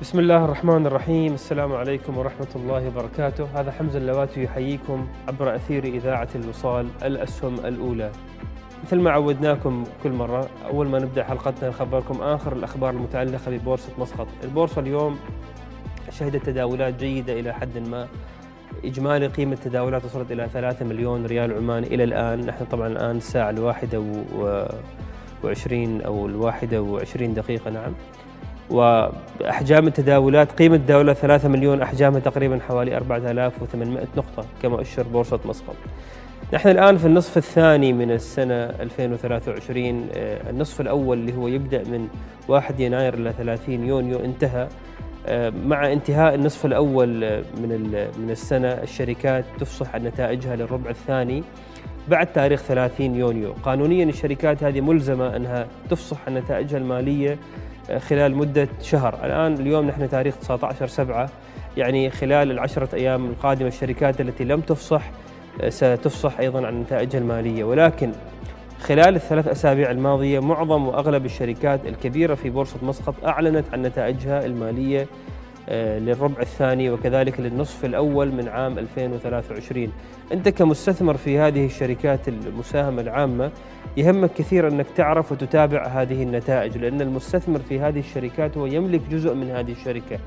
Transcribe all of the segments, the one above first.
بسم الله الرحمن الرحيم السلام عليكم ورحمة الله وبركاته هذا حمزة اللواتي يحييكم عبر أثير إذاعة الوصال الأسهم الأولى مثل ما عودناكم كل مرة أول ما نبدأ حلقتنا نخبركم آخر الأخبار المتعلقة ببورصة مسقط البورصة اليوم شهدت تداولات جيدة إلى حد ما إجمالي قيمة التداولات وصلت إلى 3 مليون ريال عماني إلى الآن نحن طبعا الآن الساعة الواحدة وعشرين أو الواحدة وعشرين دقيقة نعم وأحجام التداولات قيمة التداولات 3 مليون أحجامها تقريبا حوالي 4800 نقطة كما أشر بورصة مسقط نحن الآن في النصف الثاني من السنة 2023 آه، النصف الأول اللي هو يبدأ من 1 يناير إلى 30 يونيو انتهى. آه، مع انتهاء النصف الأول من من السنة الشركات تفصح عن نتائجها للربع الثاني بعد تاريخ 30 يونيو. قانونيا الشركات هذه ملزمة أنها تفصح عن نتائجها المالية خلال مدة شهر. الآن اليوم نحن تاريخ 19 سبعة يعني خلال العشرة أيام القادمة الشركات التي لم تفصح آه، ستفصح أيضا عن نتائجها المالية. ولكن خلال الثلاث أسابيع الماضية معظم وأغلب الشركات الكبيرة في بورصة مسقط أعلنت عن نتائجها المالية للربع الثاني وكذلك للنصف الأول من عام 2023 أنت كمستثمر في هذه الشركات المساهمة العامة يهمك كثير أنك تعرف وتتابع هذه النتائج لأن المستثمر في هذه الشركات هو يملك جزء من هذه الشركة.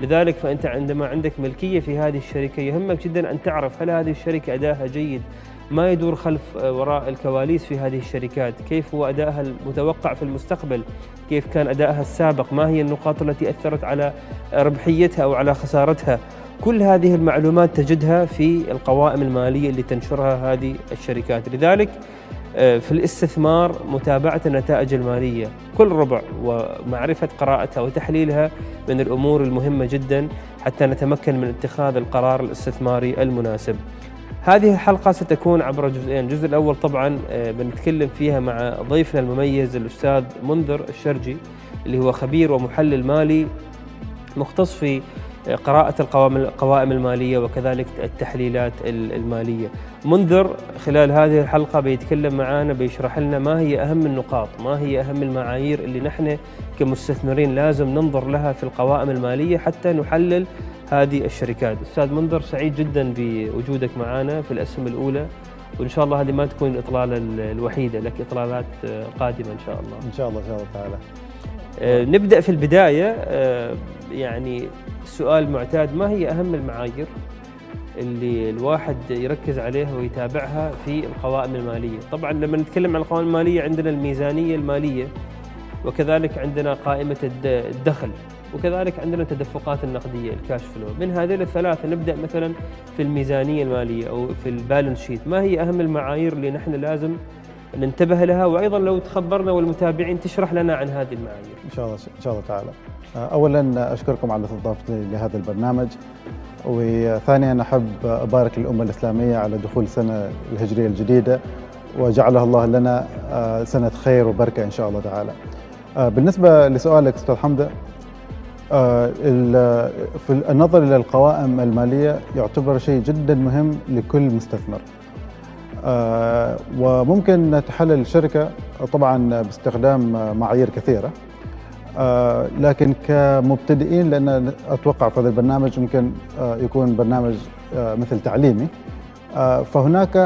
لذلك فأنت عندما عندك ملكية في هذه الشركة يهمك جدا أن تعرف هل هذه الشركة أداها جيد ما يدور خلف آه، وراء الكواليس في هذه الشركات؟ كيف هو أدائها المتوقع في المستقبل؟ كيف كان أدائها السابق؟ ما هي النقاط التي أثرت على ربحيتها أو على خسارتها؟ كل هذه المعلومات تجدها في القوائم المالية اللي تنشرها هذه الشركات. لذلك آه، في الاستثمار متابعة النتائج المالية. كل ربع ومعرفة قراءتها وتحليلها من الأمور المهمة جدا حتى نتمكن من اتخاذ القرار الاستثماري المناسب. هذه الحلقة ستكون عبر جزئين. الجزء الأول طبعا آه، بنتكلم فيها مع ضيفنا المميز الأستاذ منذر الشرجي اللي هو خبير ومحلل مالي مختص في قراءة القوائم المالية وكذلك التحليلات المالية. منذر خلال هذه الحلقة بيتكلم معنا بيشرح لنا ما هي أهم النقاط ما هي أهم المعايير اللي نحن كمستثمرين لازم ننظر لها في القوائم المالية حتى نحلل هذه الشركات. أستاذ منذر سعيد جدا بوجودك معنا في الأسهم الأولى وإن شاء الله هذه ما تكون الإطلالة الوحيدة لك إطلالات قادمة إن شاء الله. إن شاء الله إن شاء الله تعالى. آه، نبدأ في البداية آه، يعني سؤال معتاد ما هي أهم المعايير اللي الواحد يركز عليها ويتابعها في القوائم المالية؟ طبعا لما نتكلم عن القوائم المالية عندنا الميزانية المالية وكذلك عندنا قائمة الدخل وكذلك عندنا التدفقات النقدية الكاش فلو. من هذه الثلاثة نبدأ مثلا في الميزانية المالية أو في البالانس شيت. ما هي أهم المعايير اللي نحن لازم ننتبه لها وأيضا لو تخبرنا والمتابعين تشرح لنا عن هذه المعايير. إن شاء الله إن شاء الله تعالى. اولا أشكركم على استضافتي لهذا البرنامج وثانيا أحب أبارك للأمة الإسلامية على دخول السنة الهجرية الجديدة وجعلها الله لنا آه، سنة خير وبركة إن شاء الله تعالى. آه، بالنسبة لسؤالك أستاذ حمزه آه، في النظر إلى القوائم المالية يعتبر شيء جدا مهم لكل مستثمر. آه، وممكن تحلل الشركة طبعا باستخدام معايير كثيرة. آه، لكن كمبتدئين لأن أتوقع في هذا البرنامج ممكن آه، يكون برنامج مثل تعليمي. فهناك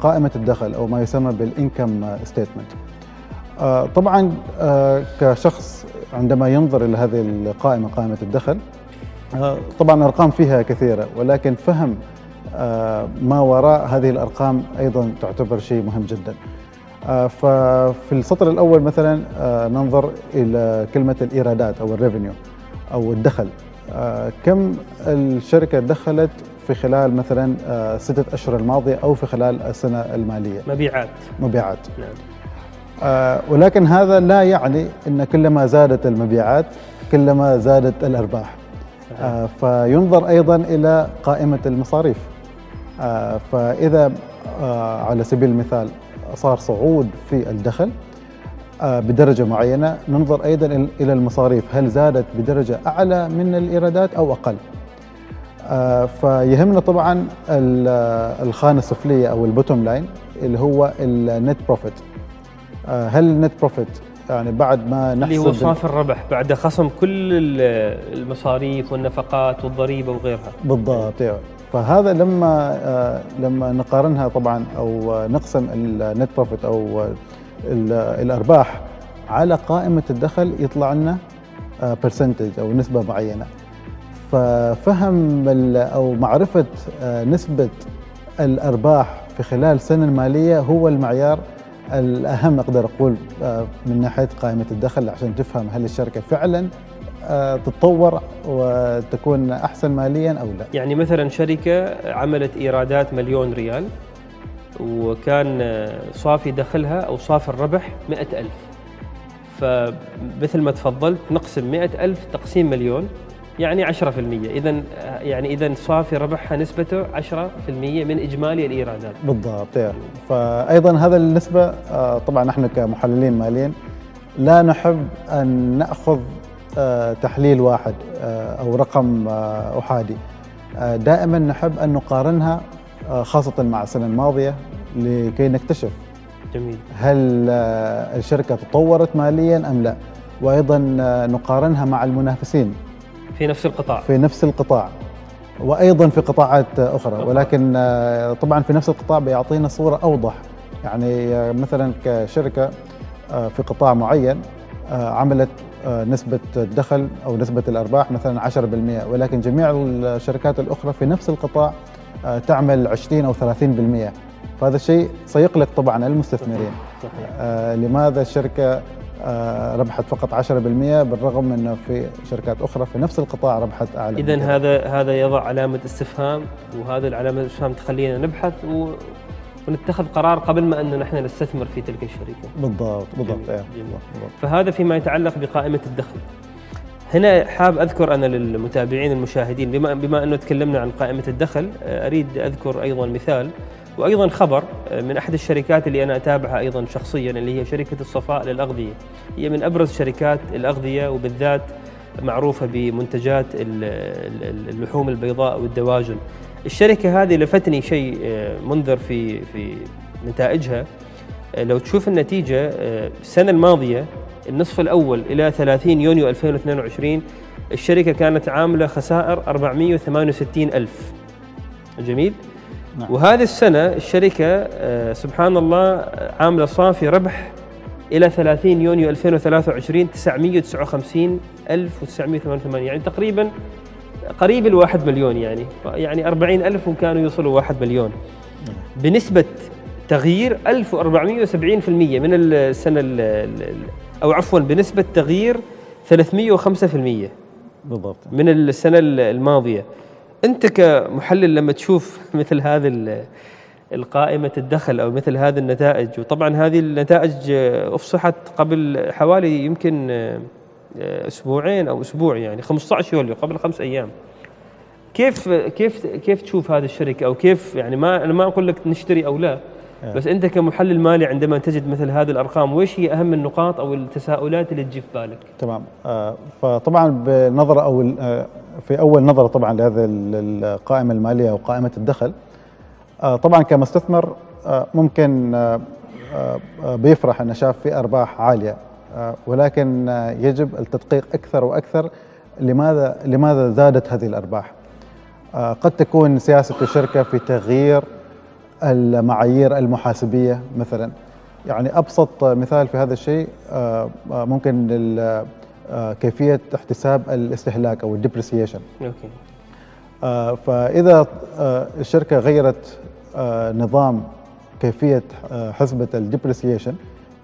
قائمة الدخل أو ما يسمى بالإنكم ستيتمنت. طبعا كشخص عندما ينظر إلى هذه القائمة قائمة الدخل طبعا الأرقام فيها كثيرة ولكن فهم ما وراء هذه الأرقام أيضا تعتبر شيء مهم جدا. آه، ففي السطر الأول مثلا آه، ننظر إلى كلمة الإيرادات أو الريفينيو أو الدخل. كم الشركة دخلت في خلال مثلا ستة أشهر الماضية أو في خلال السنة المالية؟ مبيعات. مبيعات. نعم. ولكن هذا لا يعني أن كلما زادت المبيعات كلما زادت الأرباح. فينظر أيضا إلى قائمة المصاريف. آه، فإذا آه، على سبيل المثال صار صعود في الدخل آه، بدرجة معينة ننظر أيضا إلى المصاريف. هل زادت بدرجة أعلى من الإيرادات أو أقل؟ فيهمنا طبعا الخانة السفلية أو ال bottom line اللي هو ال net profit. هل ال net profit يعني بعد ما اللي نحسب هو صافي الربح بعد خصم كل ال- المصاريف والنفقات والضريبة وغيرها. بالضبط أيوة. فهذا لما آه، لما نقارنها طبعا أو آه، نقسم ال net profit أو آه، ال- الأرباح على قائمة الدخل يطلع لنا percentage أو نسبة معينة. ففهم أو معرفة آه، نسبة الأرباح في خلال السنة المالية هو المعيار الأهم أقدر أقول آه، من ناحية قائمة الدخل عشان تفهم هل الشركة فعلا آه، تتطور وتكون أحسن ماليا أو لا. يعني مثلا شركة عملت إيرادات مليون ريال وكان آه، صافي دخلها أو صافي الربح مئة ألف. فمثل ما تفضلت نقسم مئة ألف تقسيم مليون يعني 10% إذا يعني إذا صافي ربحها نسبته 10% من إجمالي الإيرادات. بالضبط يعني. فايضا هذا النسبة آه، طبعا نحن كمحللين ماليين لا نحب أن نأخذ آه، تحليل واحد آه، أو رقم آه، أحادي. آه، دائما نحب أن نقارنها آه، خاصة مع السنة الماضية لكي نكتشف جميل. هل آه، الشركة تطورت ماليا أم لا. وأيضا آه، نقارنها مع المنافسين. في نفس القطاع. في نفس القطاع. وأيضا في قطاعات أخرى. ولكن آه، طبعا في نفس القطاع بيعطينا صورة أوضح. يعني آه، مثلا كشركة آه، في قطاع معين آه، عملت آه، نسبة الدخل أو نسبة الأرباح مثلا 10% ولكن جميع الشركات الأخرى في نفس القطاع آه، تعمل 20 أو 30% فهذا الشيء سيقلق طبعا المستثمرين. صحيح آه، لماذا الشركة آه، ربحت فقط 10% بالرغم من أنه في شركات أخرى في نفس القطاع ربحت أعلى إذا. هذا هذا يضع علامة استفهام وهذا العلامة الاستفهام تخلينا نبحث و... ونتخذ قرار قبل ما أن نحن نستثمر في تلك بالضبط بالضبط جميل، إيه، جميل. بالضبط. فهذا فيما يتعلق بقائمة الدخل هنا حاب أذكر أنا للمتابعين المشاهدين بما, بما أنه تكلمنا عن قائمة الدخل آه، أريد أذكر أيضا مثال وأيضا خبر آه، من أحد الشركات اللي أنا أتابعها أيضا شخصيا اللي هي شركة الصفاء للأغذية هي من أبرز شركات الأغذية وبالذات معروفة بمنتجات ال- ال- اللحوم البيضاء والدواجن الشركة هذه لفتني شيء آه، منذر في في نتائجها. آه، لو تشوف النتيجة آه، السنة الماضية النصف الأول إلى 30 يونيو 2022 الشركة كانت عاملة خسائر 468 ألف. جميل؟ نعم. وهذه السنة الشركة سبحان الله عاملة صافي ربح إلى 30 يونيو 2023 959 ألف و988 يعني تقريبا قريب الواحد مليون يعني. يعني 40 ألف وكانوا يوصلوا واحد مليون. بنسبة تغيير 1470% من السنة ال- ال- ال- أو عفوا بنسبة تغيير 305% بالضبط. من السنة ال- الماضية. أنت كمحلل لما تشوف مثل هذه ال- القائمة الدخل أو مثل هذه النتائج وطبعا هذه النتائج أفصحت قبل حوالي يمكن أسبوعين أو أسبوع يعني 15 يوليو قبل خمس أيام كيف كيف كيف تشوف هذه الشركة أو كيف يعني ما أنا ما أقول لك نشتري أو لا آه. بس أنت كمحلل مالي عندما تجد مثل هذه الأرقام وإيش هي أهم النقاط أو التساؤلات اللي تجي في بالك؟ تمام آه، فطبعا بنظرة أو ال- آه، في أول نظرة طبعا لهذه ال- القائمة المالية أو قائمة الدخل طبعا كمستثمر ممكن بيفرح أنه شاف في أرباح عالية آه، ولكن آه، يجب التدقيق أكثر وأكثر. لماذا لماذا زادت هذه الأرباح؟ آه، قد تكون سياسة الشركة في تغيير المعايير المحاسبية مثلا. يعني أبسط مثال في هذا الشيء آه، آه، ممكن آه، كيفية احتساب الاستهلاك أو ال depreciation. Okay. فإذا آه، الشركة غيرت آه، نظام كيفية آه، حسبة ال depreciation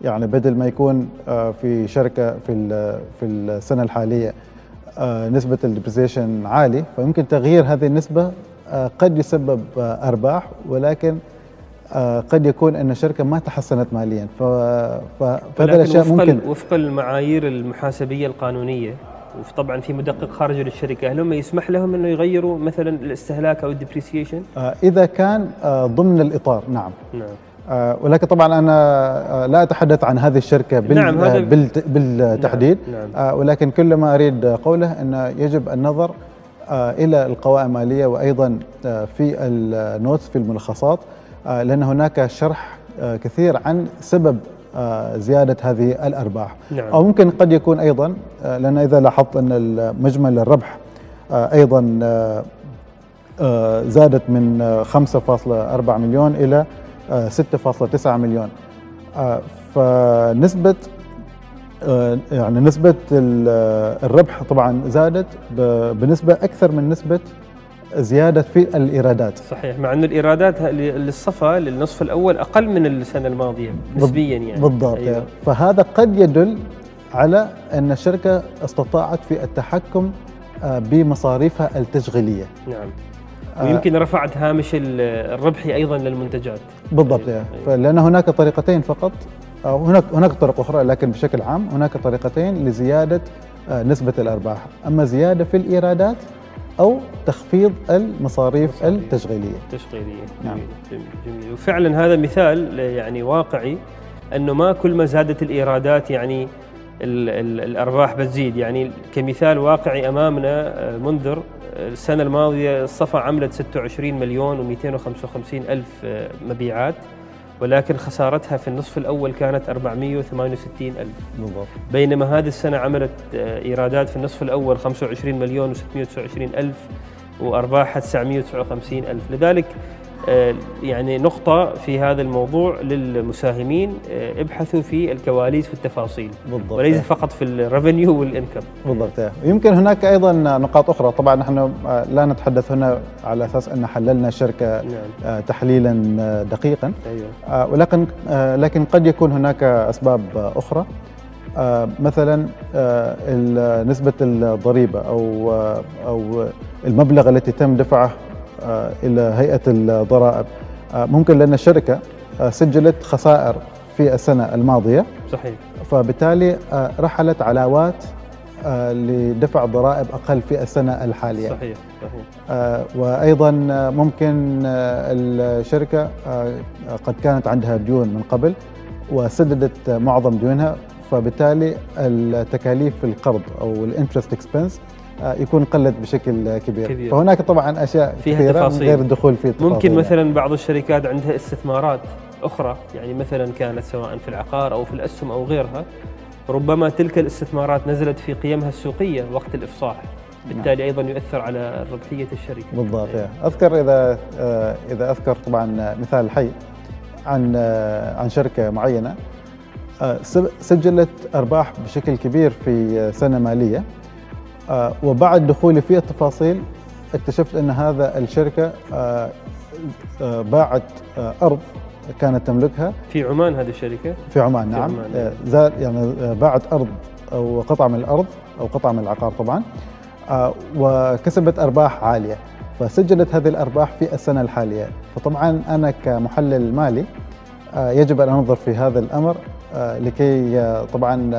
يعني بدل ما يكون آه، في شركة في في السنة الحالية آه، نسبة ال depreciation عالي فيمكن تغيير هذه النسبة آه، قد يسبب أرباح ولكن قد يكون أن الشركة ما تحسنت ماليا. ف- ف- فهذه ولكن الأشياء وفق ممكن وفق المعايير المحاسبية القانونية وطبعا في مدقق خارجي للشركه هل هم يسمح لهم إنه يغيروا مثلا الاستهلاك أو الديبريسيشن؟ إذا كان ضمن الإطار نعم. نعم. ولكن طبعا أنا آه، لا أتحدث عن هذه الشركة بال نعم، آه، بالت- بالتحديد نعم، نعم. آه، ولكن كل ما أريد قوله انه يجب النظر آه، إلى القوائم المالية وأيضا آه، في النوتس في الملخصات آه، لأن هناك شرح آه، كثير عن سبب زيادة هذه الأرباح نعم. أو ممكن قد يكون أيضا لأن إذا لاحظت أن مجمل الربح أيضا زادت من 5.4 مليون إلى 6.9 مليون. فنسبة يعني نسبة الربح طبعا زادت بنسبة أكثر من نسبة زيادة في الإيرادات. صحيح مع أن الإيرادات للصفا للنصف الأول أقل من السنة الماضية نسبيا يعني. بالضبط. أيوة. فهذا قد يدل على أن الشركة استطاعت في التحكم آه، بمصاريفها التشغيلية. نعم. آه، ويمكن رفعت هامش الربحي أيضا للمنتجات بالضبط أيوة. أيوة. لأن هناك طريقتين فقط أو هناك هناك طرق أخرى لكن بشكل عام هناك طريقتين لزيادة آه، نسبة الأرباح أما زيادة في الإيرادات أو تخفيض المصاريف مصاريف. التشغيلية التشغيلية نعم. جميل, جميل وفعلا هذا مثال يعني واقعي أنه ما كل ما زادت الإيرادات يعني ال ال الأرباح بتزيد يعني كمثال واقعي أمامنا آه، منذر السنة الماضية الصفا عملت 26 مليون و255 ألف آه، مبيعات ولكن خسارتها في النصف الأول كانت 468 ألف. بالضبط. بينما هذه السنة عملت آه، إيرادات في النصف الأول 25 مليون و629 ألف وأرباحها 959 ألف. لذلك يعني نقطة في هذا الموضوع للمساهمين آه، ابحثوا في الكواليس والتفاصيل بالضبط. وليس فقط في الريفنيو والانكم بالضبط. يمكن هناك أيضا نقاط أخرى. طبعا نحن آه، لا نتحدث هنا على أساس أن حللنا الشركة نعم. تحليلا دقيقا. أيوة. ولكن لكن قد يكون هناك أسباب أخرى. مثلا نسبة الضريبة أو أو المبلغ التي تم دفعه آه، إلى هيئة الضرائب. آه، ممكن لأن الشركة آه، سجلت خسائر في السنة الماضية. صحيح. فبالتالي رحلت علاوات لدفع ضرائب أقل في السنة الحالية. صحيح صحيح. وأيضا ممكن الشركة قد كانت عندها ديون من قبل وسددت معظم ديونها. فبالتالي التكاليف القرض أو ال interest expense يكون قلت بشكل كبير. كبير فهناك طبعا أشياء فيها كثيرة تفاصيل. غير الدخول في التفاصيل ممكن مثلا بعض الشركات عندها استثمارات أخرى يعني مثلا كانت سواء في العقار أو في الأسهم أو غيرها ربما تلك الاستثمارات نزلت في قيمها السوقية وقت الإفصاح بالتالي أيضا يؤثر على ربحية الشركة بالضبط يعني. أذكر إذا آه، إذا أذكر طبعا مثال حي عن آه، عن شركة معينة سجلت أرباح بشكل كبير في سنة مالية آه، وبعد دخولي في التفاصيل اكتشفت أن هذا الشركة آه، آه، باعت أرض كانت تملكها. في عمان هذه الشركة؟ في عمان نعم. في عمان. زاد يعني باعت أرض أو قطعه من الأرض أو قطعه من العقار طبعا وكسبت أرباح عالية. فسجلت هذه الأرباح في السنة الحالية. فطبعا أنا كمحلل مالي يجب أن أنظر في هذا الأمر لكي طبعا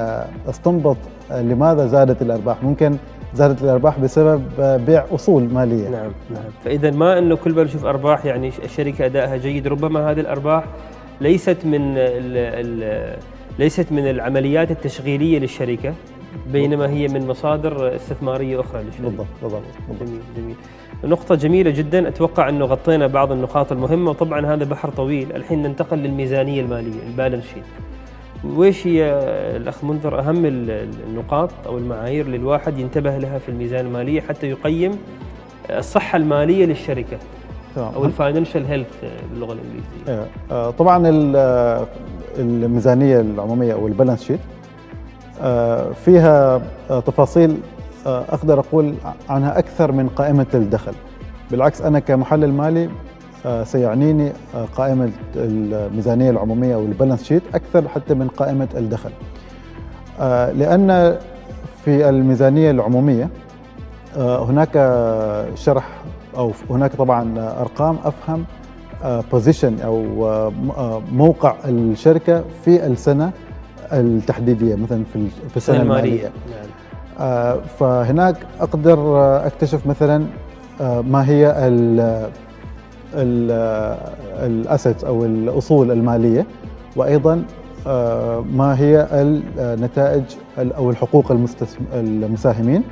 أستنبط لماذا زادت الأرباح. ممكن زادت الأرباح بسبب بيع أصول مالية. نعم نعم. فإذا ما أنه كل ما نشوف أرباح يعني الشركة أدائها جيد ربما هذه الأرباح ليست من ال ال ليست من العمليات التشغيلية للشركة بينما هي من مصادر استثمارية أخرى للشركة. بالضبط بالضبط. جميل جميل. نقطة جميلة جدا أتوقع أنه غطينا بعض النقاط المهمة وطبعا هذا بحر طويل، الحين ننتقل للميزانية المالية، البالانس شيت. وإيش هي الأخ منذر؟ أهم النقاط أو المعايير اللي الواحد ينتبه لها في الميزان المالية حتى يقيم الصحة المالية للشركة أو ال financial health باللغة الإنجليزية. آه، طبعا الميزانية العمومية أو ال balance sheet آه، فيها آه، تفاصيل أقدر أقول عنها أكثر من قائمة الدخل. بالعكس أنا كمحلل مالي آه، سيعنيني آه، قائمة الميزانية العمومية أو ال balance sheet أكثر حتى من قائمة الدخل. آه، لأن في الميزانية العمومية هناك شرح أو هناك طبعا أرقام أفهم position أو موقع الشركة في السنة التحديدية مثلا في السنة المالية. نعم. فهناك أقدر أكتشف مثلا ما هي ال assets أو الأصول المالية وأيضا آه، ما هي النتائج أو الحقوق المساهمين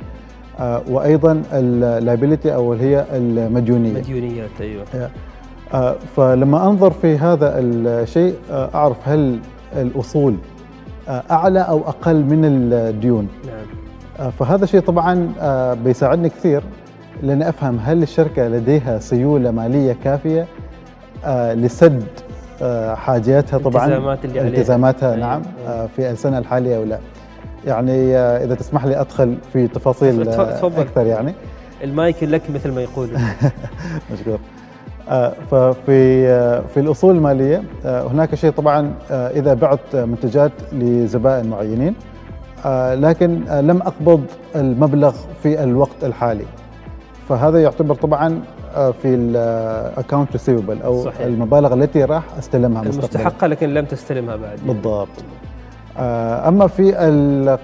آه، وأيضا ال liability أو هي المديونية. مديونيات أيوه. آه، فلما أنظر في هذا الشيء أعرف هل الأصول أعلى أو أقل من الديون. نعم. فهذا شيء طبعا بيساعدني كثير. لاني افهم هل الشركة لديها سيولة مالية كافية آه، لسد آه، حاجياتها طبعا الالتزامات اللي عليها. التزاماتها أي، نعم أي. آه، في السنة الحالية أو لا يعني إذا تسمح لي أدخل في تفاصيل تف- تفضل. أكثر يعني المايك لك مثل ما يقولوا مشكور ففي في الأصول المالية هناك شيء طبعا إذا بعت منتجات لزبائن معينين لكن لم أقبض المبلغ في الوقت الحالي فهذا يعتبر طبعا آه، في ال account receivable أو صحيح. المبالغ التي راح أستلمها المستحقة لكن لم تستلمها بعد. بالضبط. آه، أما في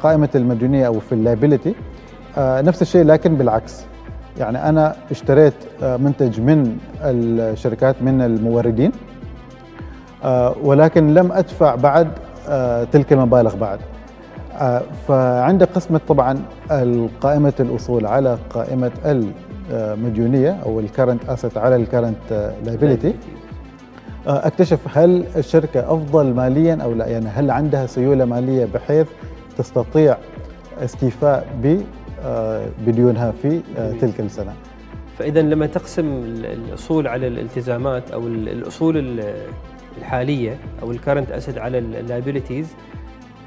قائمه المديونيه أو في ال liability نفس الشيء لكن بالعكس. يعني أنا اشتريت آه، منتج من الشركات من الموردين آه، ولكن لم أدفع بعد آه، تلك المبالغ بعد. آه، فعند قسمة طبعا قائمة الأصول على قائمة المديونية أو ال current asset على ال current liability أكتشف هل الشركة أفضل ماليا أو لا يعني هل عندها سيولة مالية بحيث تستطيع استيفاء ب آه، بديونها في آه،. تلك السنة فاذا لما تقسم ال- الأصول على الالتزامات أو ال- الأصول ال- الحالية أو ال current asset على ال liabilities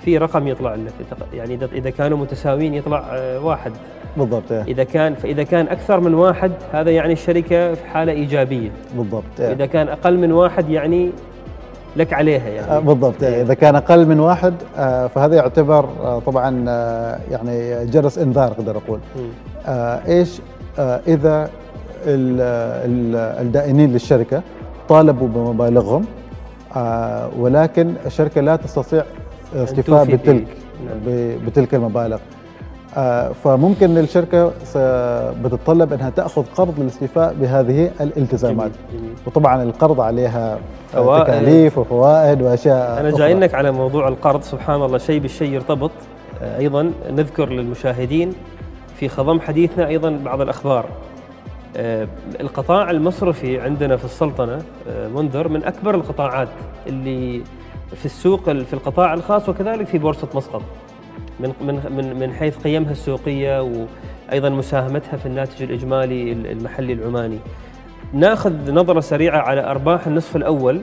في رقم يطلع لك يعني اذا كانوا متساويين يطلع آه، واحد بالضبط آه، إذا كان فإذا كان أكثر من واحد هذا يعني الشركة في حالة إيجابية بالضبط آه. إذا كان أقل من واحد يعني لك عليها آه، يعني بالضبط إيه. إذا كان أقل من واحد آه، فهذا يعتبر آه، طبعا آه، يعني جرس أقول مم. آه، إيش آه، إذا ال- ال- الدائنين للشركة طالبوا بمبالغهم آه، ولكن الشركة لا تستطيع استيفاء بتلك. نعم. بتلك المبالغ آه، فممكن الشركة س- بتتطلب إنها تأخذ قرض للاستيفاء بهذه الالتزامات جميل. جميل. وطبعا القرض عليها فوائد. تكاليف وفوائد وأشياء أنا أخرى. جاي لك على موضوع القرض سبحان الله شيء بالشيء يرتبط آه، أيضا نذكر للمشاهدين في خضم حديثنا أيضا بعض الأخبار آه، القطاع المصرفي عندنا في السلطنة آه، منذر من أكبر القطاعات اللي في السوق ال- في القطاع الخاص وكذلك في بورصة مسقط من من من حيث قيمها السوقية وأيضا مساهمتها في الناتج الإجمالي ال- المحلي العماني. ناخذ نظرة سريعة على أرباح النصف الأول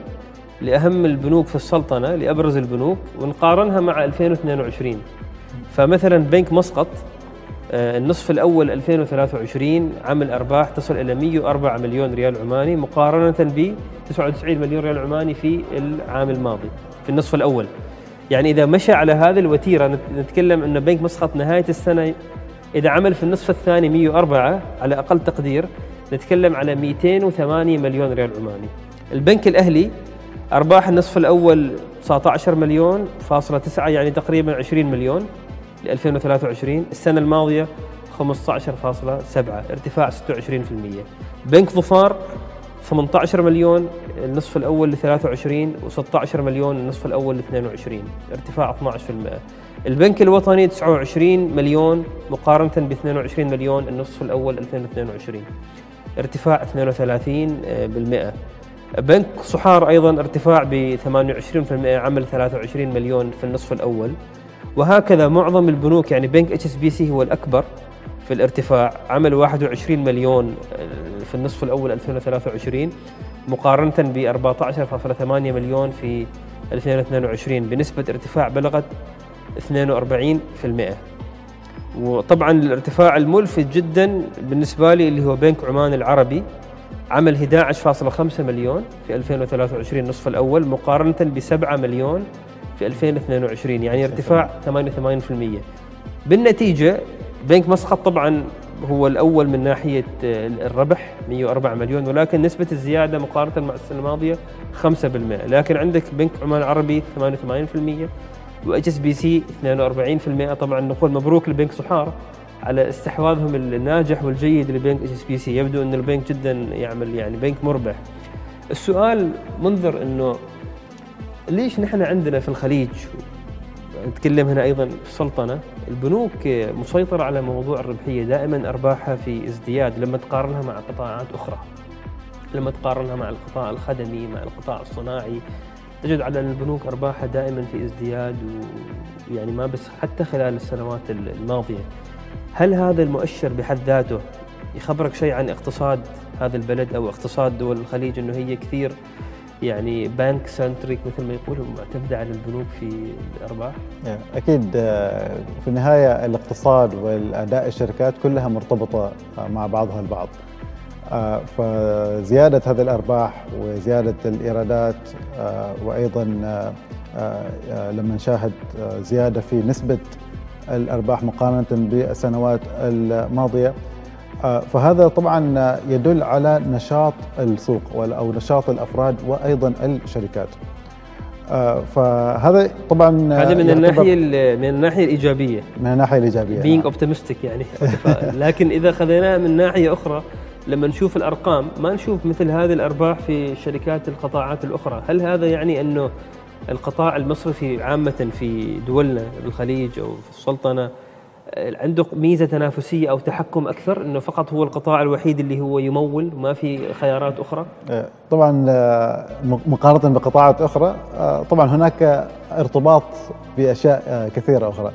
لأهم البنوك في السلطنة لأبرز البنوك ونقارنها مع 2022 فمثلا بنك مسقط النصف الأول 2023 عمل أرباح تصل إلى 104 مليون ريال عماني مقارنة ب 99 مليون ريال عماني في العام الماضي في النصف الأول. يعني إذا مشى على هذه الوتيرة نت- نتكلم ان بنك مسقط نهاية السنة إذا عمل في النصف الثاني 104 على أقل تقدير نتكلم على 208 مليون ريال عماني. البنك الأهلي أرباح النصف الأول 19 مليون فاصلة 9 يعني تقريبا 20 مليون. ل 2023 السنة الماضية 15.7 ارتفاع 26% بنك ظفار 18 مليون النصف الأول ل 23 و16 مليون النصف الأول ل 22 ارتفاع 12% البنك الوطني 29 مليون مقارنة ب 22 مليون النصف الأول 2022 ارتفاع 32% بنك صحار أيضا ارتفاع ب 28% عمل 23 مليون في النصف الأول. وهكذا معظم البنوك يعني بنك HSBC هو الأكبر في الارتفاع عمل 21 مليون في النصف الأول 2023 مقارنة ب 14.8 مليون في 2022 بنسبة ارتفاع بلغت 42% وطبعا الارتفاع الملفت جدا بالنسبة لي اللي هو بنك عمان العربي عمل 11.5 مليون في 2023 النصف الأول مقارنة ب 7 مليون في 2022 يعني ارتفاع 88% بالنتيجة بنك مسقط طبعا هو الأول من ناحية الربح 104 مليون ولكن نسبة الزيادة مقارنة مع السنة الماضية 5% لكن عندك بنك عمان العربي 88% و HSBC 42% طبعا نقول مبروك لبنك صحار على استحواذهم الناجح والجيد لبنك HSBC. يبدو إن البنك جدا يعمل يعني بنك مربح. السؤال منذر إنه ليش نحن عندنا في الخليج نتكلم هنا أيضا في السلطنه البنوك مسيطرة على موضوع الربحية دائما أرباحها في ازدياد لما تقارنها مع قطاعات أخرى. لما تقارنها مع القطاع الخدمي مع القطاع الصناعي تجد على البنوك أرباحها دائما في ازدياد ويعني ما بس حتى خلال السنوات الماضية. هل هذا المؤشر بحد ذاته يخبرك شيء عن اقتصاد هذا البلد أو اقتصاد دول الخليج إنه هي كثير يعني بانك سنتريك مثل ما يقولوا معتمدة على البنوك في الأرباح؟ أكيد آه، في النهاية الاقتصاد والأداء الشركات كلها مرتبطة آه، مع بعضها البعض. آه، فزيادة هذه الأرباح وزيادة الإيرادات وأيضا لما نشاهد زيادة في نسبة الأرباح مقارنة بالسنوات الماضية فهذا طبعا يدل على نشاط السوق أو نشاط الأفراد وأيضا الشركات. آه، فهذا طبعا هذا من الناحية من الناحية الإيجابية من الناحية الإيجابية being نعم. optimistic يعني لكن إذا خذيناه من ناحية أخرى لما نشوف الأرقام ما نشوف مثل هذه الأرباح في شركات القطاعات الأخرى، هل هذا يعني أنه القطاع المصرفي عامة في دولنا بالخليج أو في السلطنة عنده ميزة تنافسية أو تحكم أكثر إنه فقط هو القطاع الوحيد اللي هو يمول وما في خيارات أخرى؟ إيه، طبعا آه، مقارنة بقطاعات أخرى آه، طبعا هناك ارتباط بأشياء آه، كثيرة أخرى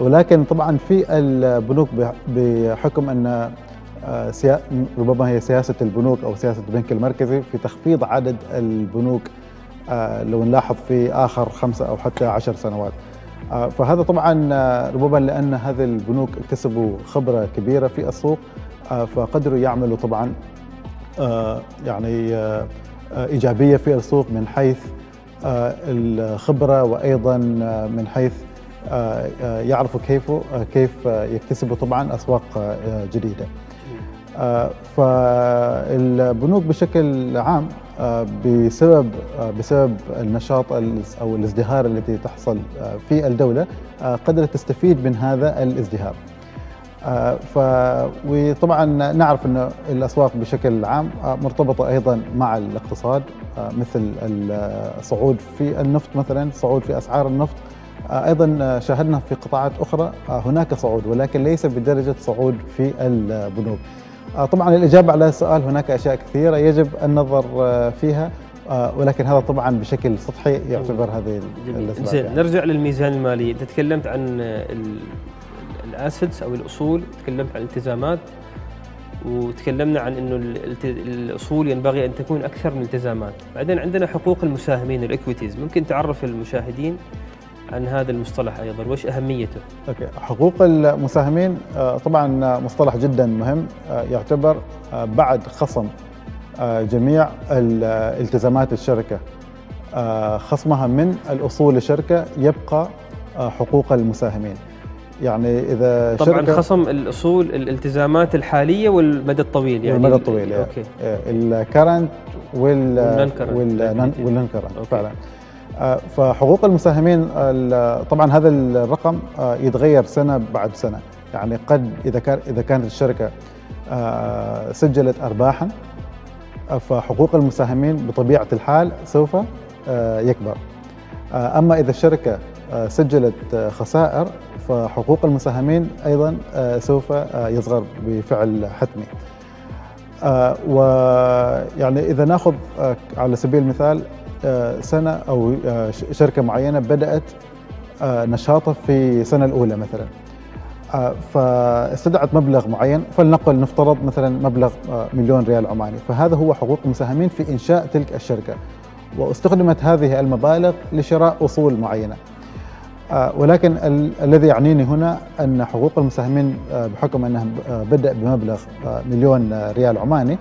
ولكن طبعا في البنوك بحكم أن ربما هي سياسة البنوك أو سياسة البنك المركزي في تخفيض عدد البنوك لو نلاحظ في آخر خمسه أو حتى عشر سنوات. آه، فهذا طبعا آه، ربما لأن هذه البنوك اكتسبوا خبرة كبيرة في السوق آه، فقدروا يعملوا طبعا يعني إيجابية في السوق من حيث الخبرة وأيضا من حيث يعرفوا كيف كيف يكتسبوا طبعا أسواق جديدة. فالبنوك بشكل عام آه، بسبب آه، بسبب النشاط أو الازدهار الذي تحصل آه، في الدولة قدرت تستفيد من هذا الازدهار. ف وطبعا نعرف إن الأسواق بشكل عام مرتبطة أيضا مع الاقتصاد مثل الصعود في النفط مثلا، صعود في أسعار النفط أيضا شاهدنا في قطاعات أخرى هناك صعود ولكن ليس بدرجة صعود في البنوك. آه، طبعا الإجابة على السؤال هناك أشياء كثيرة يجب النظر آه، فيها آه، ولكن هذا طبعا بشكل سطحي يعتبر هذه زين يعني. نرجع للميزان المالي. أنت تكلمت عن ال assets أو الأصول تكلمت عن الالتزامات وتكلمنا عن إنه الأصول ينبغي أن تكون أكثر من الالتزامات بعدين عندنا حقوق المساهمين ال equities ممكن تعرف المشاهدين عن هذا المصطلح أيضا وإيش أهميته؟ أوكي. حقوق المساهمين آه، طبعا مصطلح جدا مهم آه، يعتبر آه، بعد خصم جميع التزامات الشركة. خصمها من الأصول الشركة يبقى حقوق المساهمين. يعني إذا طبعا شركة خصم الأصول الالتزامات الحالية والمدى الطويل يعني والمدى الطويل يعني أوكي ال current وال وال non-current فعلا. فحقوق المساهمين طبعا هذا الرقم آه، يتغير سنة بعد سنة. يعني قد إذا كان إذا كانت الشركة آه، سجلت ارباحا فحقوق المساهمين بطبيعة الحال سوف يكبر. أما إذا الشركة سجلت خسائر فحقوق المساهمين أيضا سوف يصغر بفعل حتمي. ويعني إذا ناخذ على سبيل المثال آه، سنة أو آه، شركة معينة بدأت آه، نشاطها في السنة الأولى مثلا. فاستدعت مبلغ معين فلنقل نفترض مثلا مبلغ مليون ريال عماني. فهذا هو حقوق المساهمين في إنشاء تلك الشركة. واستخدمت هذه المبالغ لشراء أصول معينة. ولكن الذي يعنيني هنا أن حقوق المساهمين بحكم انه بدا بمبلغ مليون ريال عماني.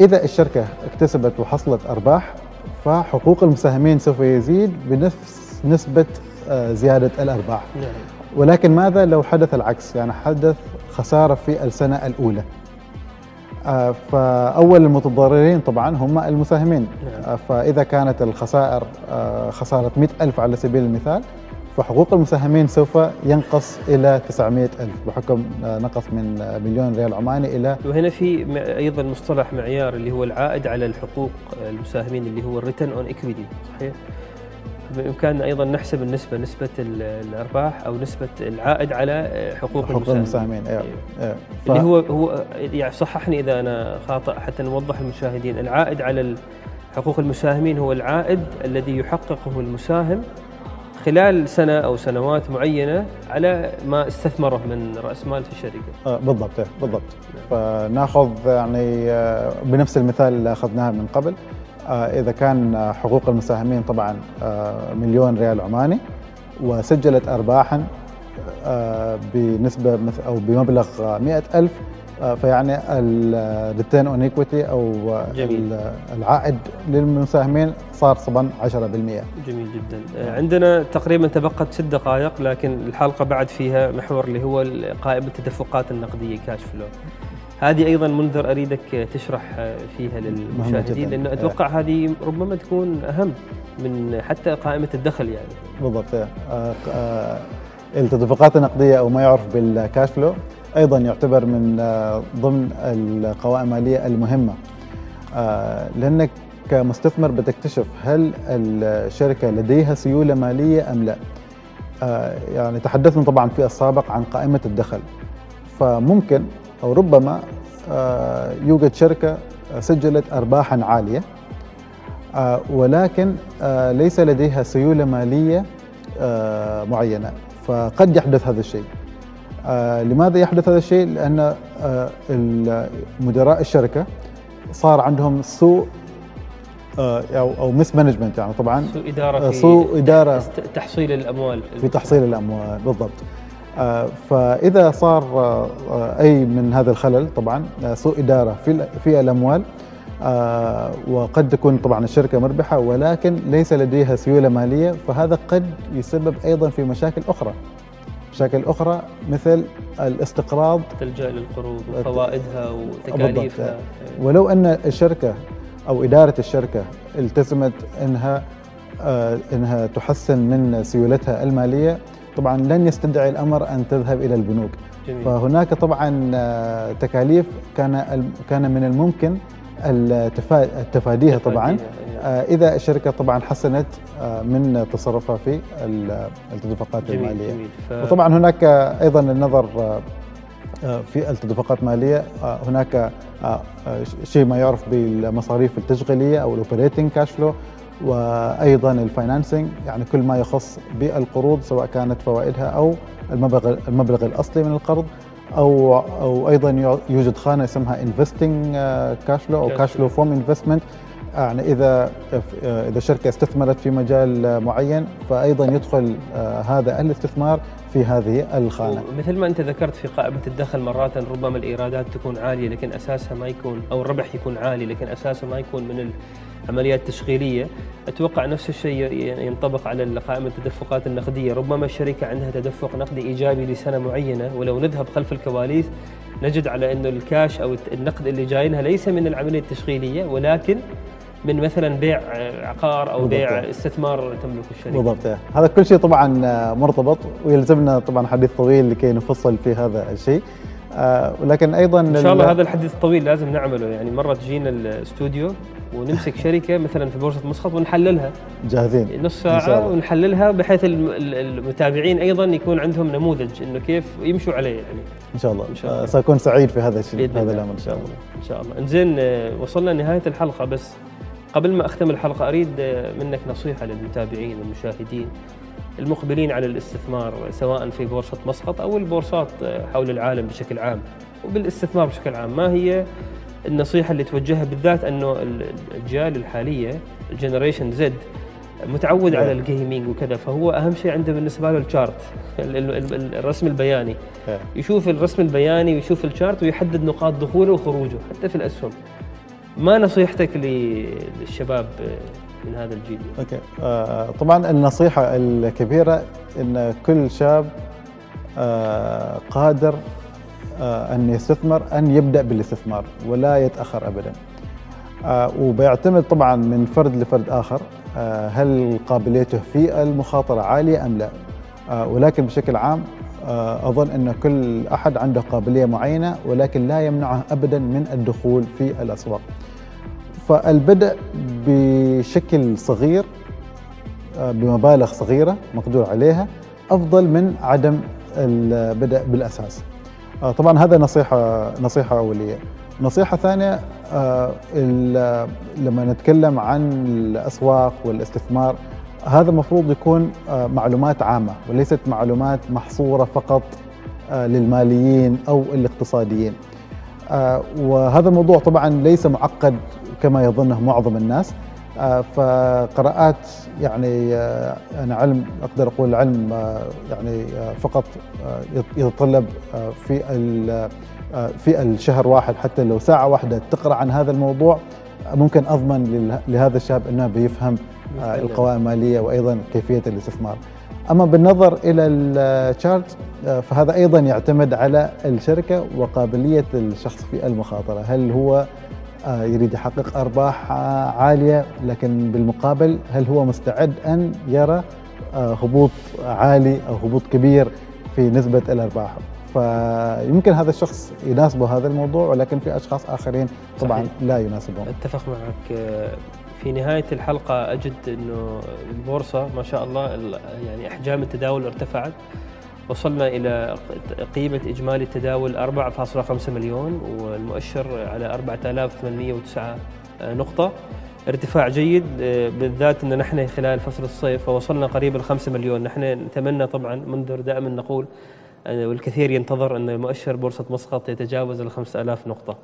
إذا الشركة اكتسبت وحصلت أرباح فحقوق المساهمين سوف يزيد بنفس نسبة آه، زيادة الأرباح نعم. ولكن ماذا لو حدث العكس يعني حدث خسارة في السنة الأولى آه، فأول المتضررين طبعا هم المساهمين نعم. آه، فإذا كانت الخسائر خسارة 100 ألف على سبيل المثال فحقوق المساهمين سوف ينقص إلى 900 ألف بحكم نقص من مليون ريال عماني إلى وهنا في أيضا مصطلح معيار اللي هو العائد على الحقوق المساهمين اللي هو ال return on equity صحيح؟ بإمكاننا أيضا نحسب النسبة نسبة الأرباح أو نسبة العائد على حقوق, حقوق المساهمين, المساهمين. أيوة. أيوة. ف... اللي هو هو يعني صححني إذا أنا خاطئ حتى نوضح للمشاهدين العائد على حقوق المساهمين هو العائد الذي يحققه المساهم خلال سنة أو سنوات معينة على ما استثمره من رأس مال في الشركة. آه بالضبط إيه، بالضبط. فناخذ يعني آه، بنفس المثال اللي أخذناه من قبل. آه إذا كان حقوق المساهمين طبعا مليون ريال عماني وسجلت أرباحا بنسبة مث- أو بمبلغ آه، مئة ألف آه، فيعني ال return on equity أو جميل. ال- العائد للمساهمين صار طبعا 10% جميل جدا. آه، عندنا تقريبا تبقت ست دقائق لكن الحلقة بعد فيها محور اللي هو قائمة التدفقات النقدية كاش فلو هذه أيضا منذر أريدك تشرح آه، فيها للمشاهدين. لأنه أتوقع هذه ربما تكون أهم من حتى قائمة الدخل يعني. بالضبط. آه، آه، التدفقات النقديه أو ما يعرف بالكاش فلو أيضا يعتبر من آه، ضمن القوائم المالية المهمة. آه، لأنك كمستثمر بتكتشف هل الشركة لديها سيولة مالية أم لا. آه، يعني تحدثنا طبعا في السابق عن قائمة الدخل. فممكن أو ربما يوجد شركة سجلت ارباحا عالية ولكن ليس لديها سيولة مالية معينة. فقد يحدث هذا الشيء. آه، لماذا يحدث هذا الشيء؟ لأن آه، مدراء الشركة صار عندهم سوء آه، أو أو مس مانجمنت يعني طبعا سوء إدارة في سوء إدارة تحصيل الأموال. في تحصيل الأموال بالضبط. فإذا صار أي من هذا الخلل طبعا سوء إدارة في في الأموال وقد تكون طبعا الشركة مربحة ولكن ليس لديها سيولة مالية فهذا قد يسبب أيضا في مشاكل أخرى. مشاكل أخرى مثل الاستقراض. تلجا للقروض وفوائدها وتكاليفها. ولو أن الشركة أو إدارة الشركة التزمت إنها آه، إنها تحسن من سيولتها المالية طبعا لن يستدعي الأمر أن تذهب إلى البنوك. جميل. فهناك طبعا آه، تكاليف كان كان من الممكن التفا- تفاديها طبعا. تفاديها، آه، إذا الشركة طبعا حسنت آه، من تصرفها في ال- التدفقات جميل المالية. جميل. ف... وطبعا هناك أيضا النظر في التدفقات المالية. هناك شيء ما يعرف بالمصاريف التشغيلية أو ال operating cash flow وأيضا ال financing يعني كل ما يخص بالقروض سواء كانت فوائدها أو المبلغ المبلغ الأصلي من القرض أو أو أيضا يوجد خانة اسمها investing cash flow أو cash flow from investment يعني إذا إذا الشركة استثمرت في مجال معين فايضا يدخل آه، هذا الاستثمار في هذه الخانة. مثل ما أنت ذكرت في قائمة الدخل مرات ربما الإيرادات تكون عالية لكن أساسها ما يكون أو الربح يكون عالي لكن اساسه ما يكون من العمليات التشغيلية. أتوقع نفس الشيء ينطبق على قائمة التدفقات النقدية. ربما الشركة عندها تدفق نقدي إيجابي لسنة معينة ولو نذهب خلف الكواليس نجد على إنه الكاش أو النقد اللي جاي لها ليس من العملية التشغيلية ولكن من مثلا بيع عقار أو بيع. استثمار تملك الشركة بالضبط. هذا كل شيء طبعا مرتبط ويلزمنا طبعا حديث طويل لكي نفصل في هذا الشيء. آه، ولكن أيضا إن شاء ال- الله هذا الحديث الطويل لازم نعمله. يعني مرة تجينا الاستوديو ونمسك شركة مثلا في بورصة مسقط ونحللها. جاهزين. نص ساعة. ونحللها بحيث الم- ال- المتابعين أيضا يكون عندهم نموذج إنه كيف يمشوا عليه يعني. إن شاء الله, إن شاء الله. سأكون سعيد في هذا الشيء هذا الأمر. إن شاء الله. إن شاء الله. انزين آه، وصلنا لنهاية الحلقة بس قبل ما أختم الحلقة أريد آه، منك نصيحة للمتابعين والمشاهدين المقبلين على الاستثمار سواء في بورصة مسقط أو البورصات حول العالم بشكل عام وبالاستثمار بشكل عام ما هي النصيحة اللي توجهها بالذات أنه ال- الأجيال الحالية ال Generation Z متعود على نعم. ال gaming وكذا فهو أهم شيء عنده بالنسبة له ال chart ال- ال- ال- الرسم البياني إيه. يشوف الرسم البياني ويشوف ال chart ويحدد نقاط دخوله وخروجه حتى في الأسهم ما نصيحتك للشباب من هذا الجيل؟ أوكي. آه، طبعا النصيحة الكبيرة إن كل شاب آه، قادر آه، أن يستثمر أن يبدأ بالاستثمار ولا يتأخر ابدا. وبيعتمد طبعا من فرد لفرد آخر هل قابليته في المخاطرة عالية أم لا. ولكن بشكل عام آه، أظن أن كل أحد عنده قابلية معينة ولكن لا يمنعه ابدا من الدخول في الأسواق فالبدء بشكل صغير آه، بمبالغ صغيرة مقدور عليها أفضل من عدم البدء بالأساس. آه، طبعا هذا نصيحة نصيحة أولية نصيحة ثانية لما نتكلم عن الأسواق والاستثمار هذا المفروض يكون آه، معلومات عامة وليست معلومات محصورة فقط آه، للماليين أو الاقتصاديين. وهذا الموضوع طبعا ليس معقد كما يظنه معظم الناس. فقراءات يعني أنا علم أقدر أقول علم يعني فقط يتطلب في آه، في الشهر واحد حتى لو ساعة واحدة تقرأ عن هذا الموضوع ممكن أضمن لهذا الشاب أنه بيفهم آه، القوائم المالية وأيضا كيفية الاستثمار. أما بالنظر إلى الشارت آه، فهذا أيضا يعتمد على الشركة وقابلية الشخص في المخاطرة. هل هو يريد يحقق أرباح عالية؟ لكن بالمقابل هل هو مستعد أن يرى هبوط عالي أو هبوط كبير في نسبة الأرباح؟ فيمكن هذا الشخص يناسبه هذا الموضوع ولكن في أشخاص آخرين طبعا صحيح. لا يناسبهم. أتفق معك. في نهاية الحلقة أجد إنه البورصة ما شاء الله يعني أحجام التداول ارتفعت. وصلنا إلى قيمة إجمالي التداول 4.5 مليون والمؤشر على 4809 نقطة. ارتفاع جيد بالذات ان نحن خلال فصل الصيف فوصلنا قريب ال 5 مليون. نحن نتمنى طبعا منذر دائما نقول والكثير ينتظر أن مؤشر بورصة مسقط يتجاوز ال 5000 نقطة.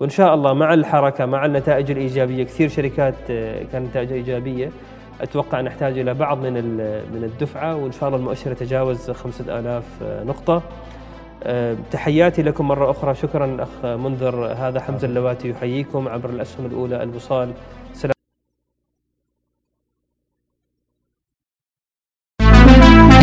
وإن شاء الله مع الحركة مع النتائج الإيجابية كثير شركات آه، كانت نتائجها إيجابية. أتوقع نحتاج إلى بعض من من الدفعة وإن شاء الله المؤشر يتجاوز 5000 آه، نقطة. آه، تحياتي لكم مرة أخرى. شكرا أخ منذر. هذا حمزة اللواتي يحييكم عبر الأسهم الأولى الوصال.